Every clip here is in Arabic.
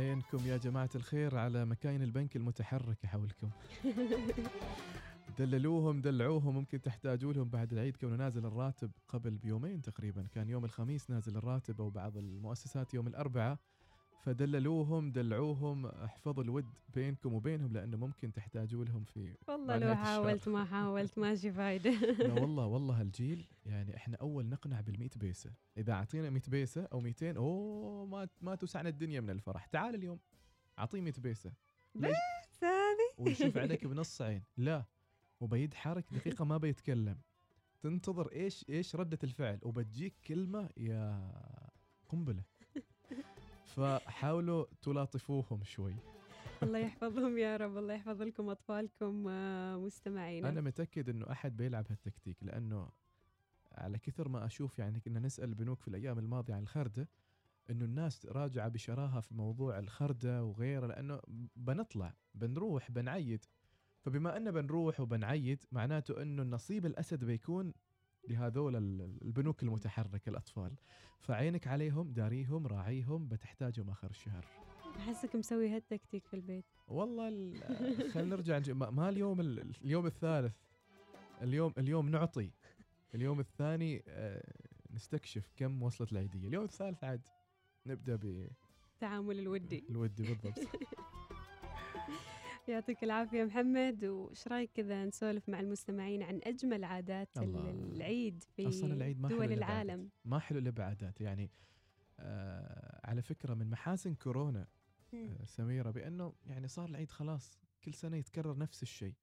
عينكم يا جماعة الخير على مكاين البنك المتحركة حولكم. دللوهم دلعوهم ممكن تحتاجوا لهم بعد العيد كونه نازل الراتب قبل بيومين تقريبا. كان يوم الخميس نازل الراتب أو بعض المؤسسات يوم الأربعاء فدللوهم دلعوهم احفظوا الود بينكم وبينهم لأنه ممكن تحتاجوا لهم في والله لو حاولت ما حاولت ماشي فايده لا والله والله هالجيل يعني إحنا أول نقنع بال100 بيسة. إذا أعطينا 100 بيسة أو 200 أوه ما ما توسعنا الدنيا من الفرح. تعال اليوم أعطيه 100 بيسة. بس هذه؟ ويشوف عليك بنص عين. لا وبيدحرك دقيقة ما بيتكلم. تنتظر إيش إيش ردة الفعل. وبتجيك كلمة يا قنبلة. فحاولوا تلاطفوهم شوي. الله يحفظهم يا رب الله يحفظ لكم أطفالكم آه، مستمعينا. أنا متأكد إنه أحد بيلعب هالتكتيك لأنه على كثر ما أشوف يعني كنا نسأل البنوك في الأيام الماضية عن الخردة إنه الناس راجعة بشراهة في موضوع الخردة وغيره لأنه بنطلع بنروح بنعيد. فبما أن بنروح وبنعيد معناته أنه النصيب الأسد بيكون لهذول البنوك المتحركة الأطفال. فعينك عليهم داريهم راعيهم بتحتاجهم آخر الشهر. أحسك مسوي هالتكتيك في البيت. والله خلينا نرجع ما اليوم اليوم الثالث. اليوم اليوم نعطي. اليوم الثاني آه، نستكشف كم وصلت العيدية اليوم الثالث عاد نبدأ ب التعامل الودي. الودي بالضبط. يعطيك العافية محمد وش رأيك كذا نسولف مع المستمعين عن أجمل عادات الله. العيد في أصلا العيد ما دول العالم؟ ما حلو إلا بعادات. يعني آه على فكرة من محاسن كورونا آه سميرة بأنه يعني صار العيد خلاص كل سنة يتكرر نفس الشيء.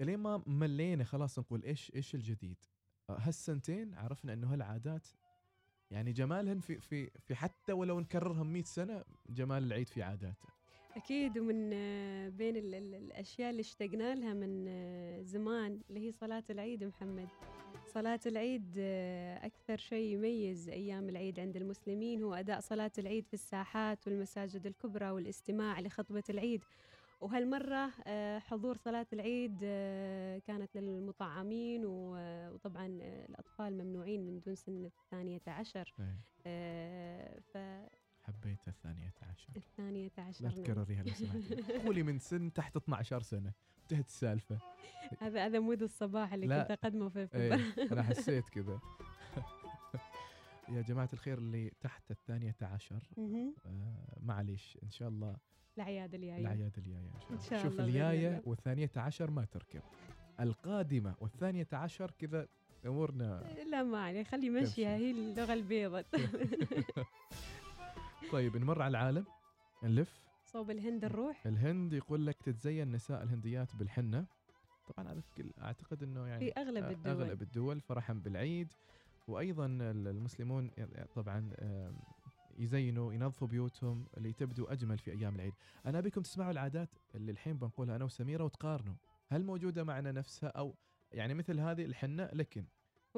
إلين ما ملينا خلاص نقول إيش إيش الجديد؟ آه، هالسنتين عرفنا إنه هالعادات يعني جمالهن في في في حتى ولو نكررهم 100 سنة جمال العيد في عاداته. أكيد ومن بين ال ال الأشياء اللي اشتقنا لها من زمان اللي هي صلاة العيد محمد. صلاة العيد أكثر شيء يميز أيام العيد عند المسلمين هو أداء صلاة العيد في الساحات والمساجد الكبرى والاستماع لخطبة العيد. وهالمرة حضور صلاة العيد كانت للمطعمين وطبعا الأطفال ممنوعين من دون سن الثانية عشر. ف حبيت الثانية عشر. الثانية عشر لا تكرريها لو سمحتي قولي من سن تحت 12 سنة. انتهت السالفة. هذا هذا مود الصباح اللي لا. كنت أقدمه في إيه أنا حسيت كذا. يا جماعة الخير اللي تحت الثانية عشر آه معليش إن شاء الله العياد الجاية. العياد الجاية إن شاء الله. شوف الجاية والثانية عشر ما تركب. القادمة والثانية عشر كذا أمورنا لا ما عليه خلي مشيها هي اللغة البيضاء. طيب نمر على العالم نلف. صوب الهند نروح. الهند يقول لك تتزين نساء الهنديات بالحنة. طبعا هذا أعتقد إنه يعني في أغلب الدول. أغلب الدول فرحا بالعيد. وأيضا المسلمون طبعا يزينوا ينظفوا بيوتهم اللي تبدو أجمل في أيام العيد. أنا أبيكم تسمعوا العادات اللي الحين بنقولها أنا وسميرة وتقارنوا. هل موجودة معنا نفسها؟ أو يعني مثل هذه الحنة لكن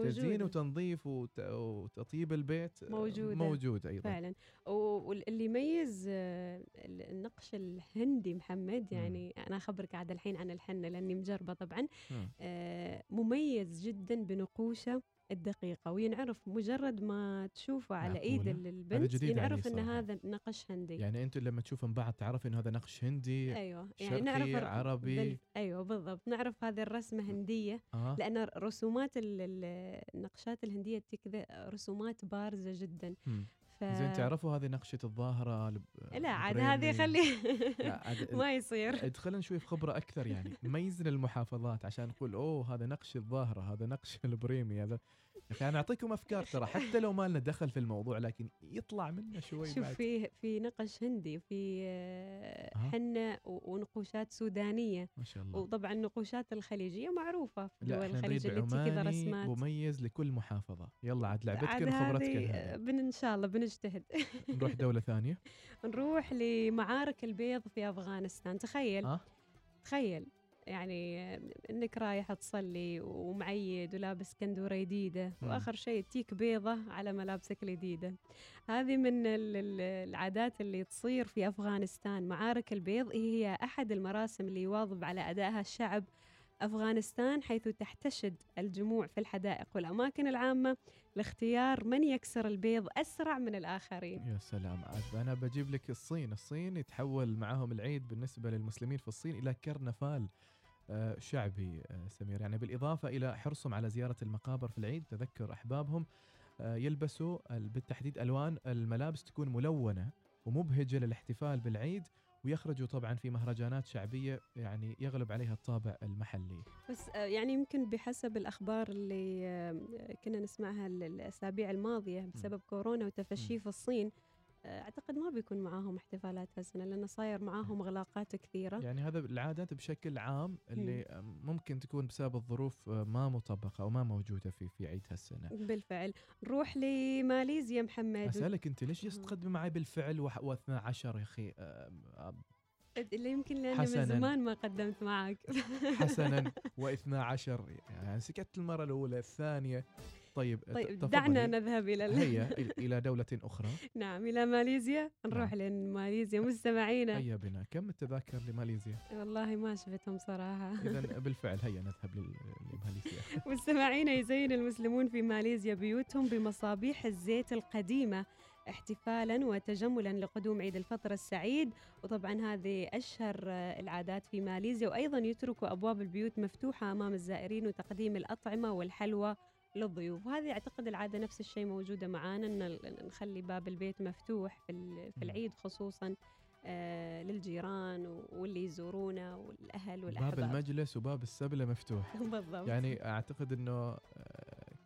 تزيين وتنظيف وتطيب البيت موجودة. موجود أيضا. فعلا. واللي يميز آه، النقش الهندي محمد يعني م. أنا أخبرك عاد الحين عن الحنة لأني مجربة طبعا. آه مميز جدا بنقوشة الدقيقة وينعرف مجرد ما تشوفه على إيد البنت ينعرف إن هذا نقش هندي. يعني أنتم لما تشوفون بعض تعرف إن هذا نقش هندي أيوه يعني نعرف عربي. بال... أيوه بالضبط. نعرف هذه الرسمة هندية آه. لأن رسومات النقشات الهندية كذا رسومات بارزة جدا. م. ف... زين تعرفوا هذه نقشة الظاهرة لب... لا عاد هذه خلي ما يصير. ادخلنا شوي في خبرة أكثر يعني. ميزنا المحافظات عشان نقول أوه هذا نقش الظاهرة هذا نقش البريمي هذا يعني أنا أعطيكم أفكار ترى حتى لو ما لنا دخل في الموضوع لكن يطلع منه شوي شوف بعد. في في نقش هندي في حنة ونقوشات سودانية. ما شاء الله. وطبعا النقوشات الخليجية معروفة. في دول الخليج اللي كذا رسمات. مميز لكل محافظة. يلا عاد لعبتك خبرتك بن إن شاء الله بن نجتهد نروح دولة ثانية؟ نروح لمعارك البيض في أفغانستان. تخيل. أه؟ تخيل. يعني إنك رايح تصلي ومعيد ولابس كندورة جديده وآخر شيء تيك بيضة على ملابسك الجديده هذه من العادات اللي تصير في أفغانستان. معارك البيض هي أحد المراسم اللي يواظب على أدائها الشعب أفغانستان حيث تحتشد الجموع في الحدائق والأماكن العامة لاختيار من يكسر البيض أسرع من الآخرين. يا سلام أنا بجيب لك الصين. الصين يتحول معاهم العيد بالنسبة للمسلمين في الصين إلى كرنفال آه، شعبي آه، سمير. يعني بالإضافة إلى حرصهم على زيارة المقابر في العيد تذكر أحبابهم آه، يلبسوا ال- بالتحديد ألوان الملابس تكون ملونة ومبهجة للاحتفال بالعيد ويخرجوا طبعا في مهرجانات شعبية يعني يغلب عليها الطابع المحلي. بس آه، يعني يمكن بحسب الأخبار اللي كنا نسمعها ال- الأسابيع الماضية بسبب كورونا وتفشيه في الصين آه، أعتقد ما بيكون معاهم احتفالات هالسنة لأنه صاير معاهم إغلاقات كثيرة. يعني هذا العادات بشكل عام اللي ممكن تكون بسبب الظروف آه، ما مطبقة أو ما موجودة في في عيد هالسنة. بالفعل. نروح لماليزيا محمد. أسألك أنت ليش جالس أها. تقدم معي بالفعل و12 يا أخي؟ آه، آه، اللي يمكن لأني من. زمان ما قدمت معك. حسنا. و12 يعني سكت المرة الأولى الثانية. طيب طيب. دعنا نذهب إلى ال- هيا إلى دولة أخرى. نعم إلى ماليزيا. نروح لماليزيا مستمعينا. هيا بنا. كم التذاكر لماليزيا؟ والله ما شفتهم صراحة. اذا بالفعل هيا نذهب لماليزيا. مستمعينا يزين المسلمون في ماليزيا بيوتهم بمصابيح الزيت القديمة احتفالا وتجملا لقدوم عيد الفطر السعيد. وطبعا هذه أشهر العادات في ماليزيا وأيضا يتركوا أبواب البيوت مفتوحة أمام الزائرين وتقديم الأطعمة والحلوى للضيوف وهذه أعتقد العادة نفس الشيء موجودة معانا أن نخلي باب البيت مفتوح في. العيد خصوصا آه، للجيران واللي يزورونا والأهل باب والأحباب. المجلس وباب السبلة مفتوح. بالضبط. يعني أعتقد إنه آه،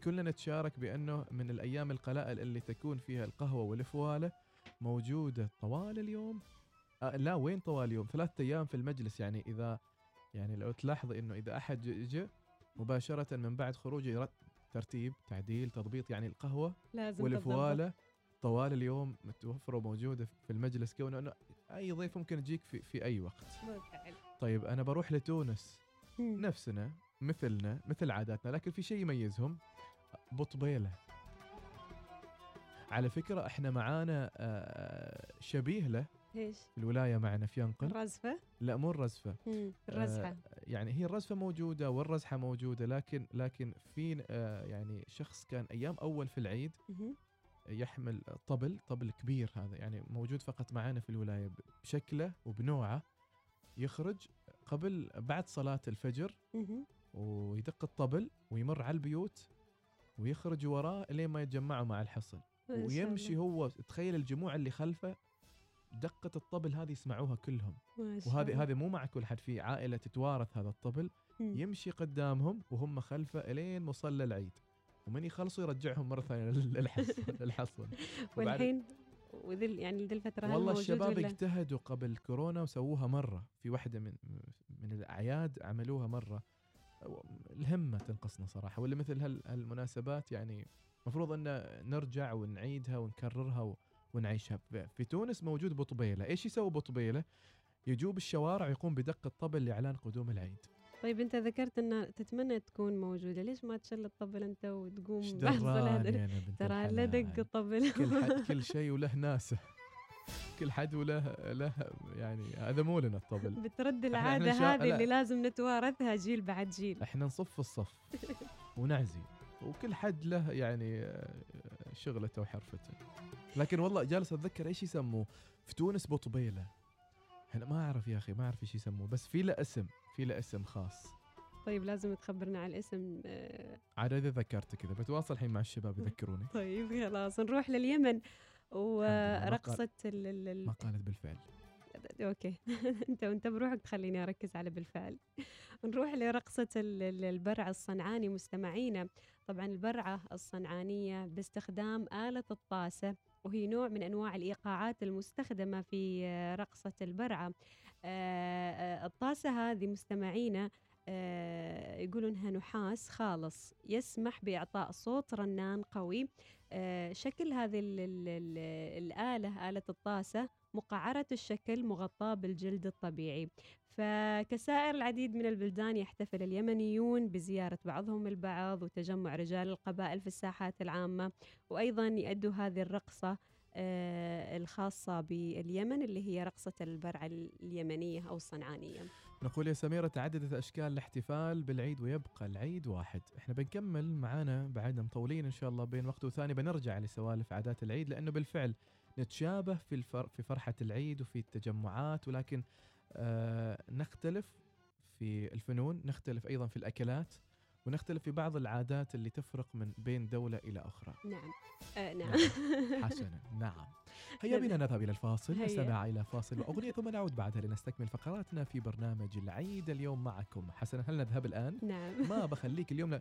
كلنا نتشارك بأنه من الأيام القلائل اللي تكون فيها القهوة والفوالة موجودة طوال اليوم. آه لا وين طوال اليوم؟ ثلاثة أيام في المجلس. يعني إذا يعني لو تلاحظي إنه إذا أحد جاء مباشرة من بعد خروجه ترتيب تعديل تضبيط يعني القهوة لازم. والفوالة. طوال اليوم متوفرة وموجودة في المجلس كونه إنه أي ضيف ممكن يجيك في, في أي وقت. بالفعل طيب أنا بروح لتونس. نفسنا مثلنا مثل عاداتنا لكن في شيء يميزهم. بطبيلة على فكرة إحنا معانا آه، شبيه له إيش؟ في الولاية معنا في ينقل. الرزفة لا مو الرزفة. مم. يعني هي الرزفة موجودة والرزحة موجودة لكن لكن في آه، يعني شخص كان أيام أول في العيد. يحمل طبل طبل كبير هذا يعني موجود فقط معانا في الولاية بشكله وبنوعه يخرج قبل بعد صلاة الفجر. ويدق الطبل ويمر على البيوت ويخرج وراه لين ما يتجمعوا مع الحصن ويمشي. هو تخيل الجموع اللي خلفه دقة الطبل هذه يسمعوها كلهم وهذه. هذه مو مع كل حد في عائلة تتوارث هذا الطبل مم. يمشي قدامهم وهم خلفه إلين مصلى العيد ومن يخلصوا يرجعهم مرة ثانية لل- للحصن للحصن والحين وذي يعني ذي الفترة والله الشباب؟ اجتهدوا قبل كورونا وسووها مرة في واحدة من من الأعياد عملوها مرة الهمة تنقصنا صراحة ولا مثل هال- هالمناسبات يعني المفروض أن نرجع ونعيدها ونكررها و- ونعيشها. في- تونس موجود بطبيلة. إيش يسوي بطبيلة؟ يجوب الشوارع ويقوم بدق الطبل لإعلان قدوم العيد. طيب أنت ذكرت إن تتمنى تكون موجودة. ليش ما تشل الطبل أنت وتقوم بعد ترى لا دق. الطبل. كل حد كل شيء وله ناسه. كل حد وله له يعني هذا مو لنا الطبل. بترد شا- هذه لا. اللي لازم نتوارثها جيل بعد جيل. إحنا نصف الصف ونعزي. وكل حد له يعني شغلته وحرفته. لكن والله جالس أتذكر إيش يسموه؟ في تونس بطبيلة. أنا ما أعرف يا أخي ما أعرف إيش يسموه بس في له اسم في له اسم خاص. طيب لازم تخبرنا على الاسم آه، عاد إذا ذكرت كذا بتواصل الحين مع الشباب يذكروني. طيب خلاص نروح لليمن. ال- ما قالت بالفعل. أوكي. أنت وأنت بروحك تخليني أركز على بالفعل. نروح لرقصة ال- ال- البرع الصنعاني مستمعينا. طبعا البرعة الصنعانية باستخدام آلة الطاسة وهي نوع من أنواع الإيقاعات المستخدمة في رقصة البرعة. آه، آه، الطاسة هذه مستمعينا آه، يقولوا انها نحاس خالص يسمح بإعطاء صوت رنان قوي. شكل هذه ال ال ال الآلة آلة الطاسة مقعرة الشكل مغطاة بالجلد الطبيعي. فكسائر العديد من البلدان يحتفل اليمنيون بزيارة بعضهم البعض وتجمع رجال القبائل في الساحات العامة وأيضا يؤدوا هذه الرقصة آه، الخاصة باليمن اللي هي رقصة البرع اليمنية أو الصنعانية. نقول يا سميرة تعددت أشكال الاحتفال بالعيد ويبقى العيد واحد. إحنا بنكمل معانا بعدنا مطولين إن شاء الله بين وقت وثاني بنرجع لسوالف عادات العيد لأنه بالفعل نتشابه في الفر في فرحة العيد وفي التجمعات ولكن آه نختلف في الفنون نختلف أيضا في الأكلات ونختلف في بعض العادات اللي تفرق من بين دولة إلى أخرى. نعم. آه نعم. حسنا. نعم. هيا بنا نذهب إلى الفاصل. نستمع إلى فاصل وأغنية ثم نعود بعدها لنستكمل فقراتنا في برنامج العيد اليوم معكم. حسنا هل نذهب الآن؟ نعم. ما بخليك اليوم ل...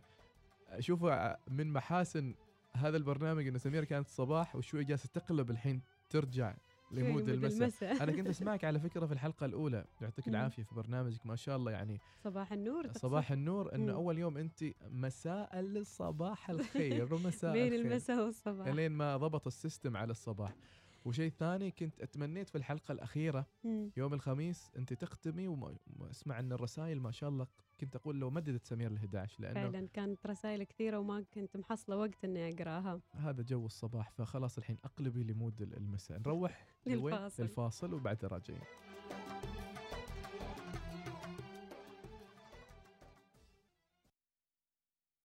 شوفوا ع- من محاسن هذا البرنامج إنه سمير كانت الصباح وشوي جالسة تقلب الحين ترجع لمود المساء. أنا كنت أسمعك على فكرة في الحلقة الأولى. يعطيك. العافية في برنامجك ما شاء الله يعني. صباح النور تقصد؟ صباح النور انه. أول يوم أنت مساء الصباح الخير ومساء بين الخير. المساء والصباح. إلين ما ضبط ال system على الصباح. وشيء ثاني كنت أتمنيت في الحلقة الأخيرة مم. يوم الخميس أنت تختمي واسمع إن الرسائل ما شاء الله كنت أقول لو مددت سمير ل 11 لأنه فعلا كانت رسائل كثيرة وما كنت محصلة وقت إني أقراها هذا جو الصباح فخلاص الحين أقلبي ل mood المساء نروح؟ للفاصل. للفاصل وبعدها راجعين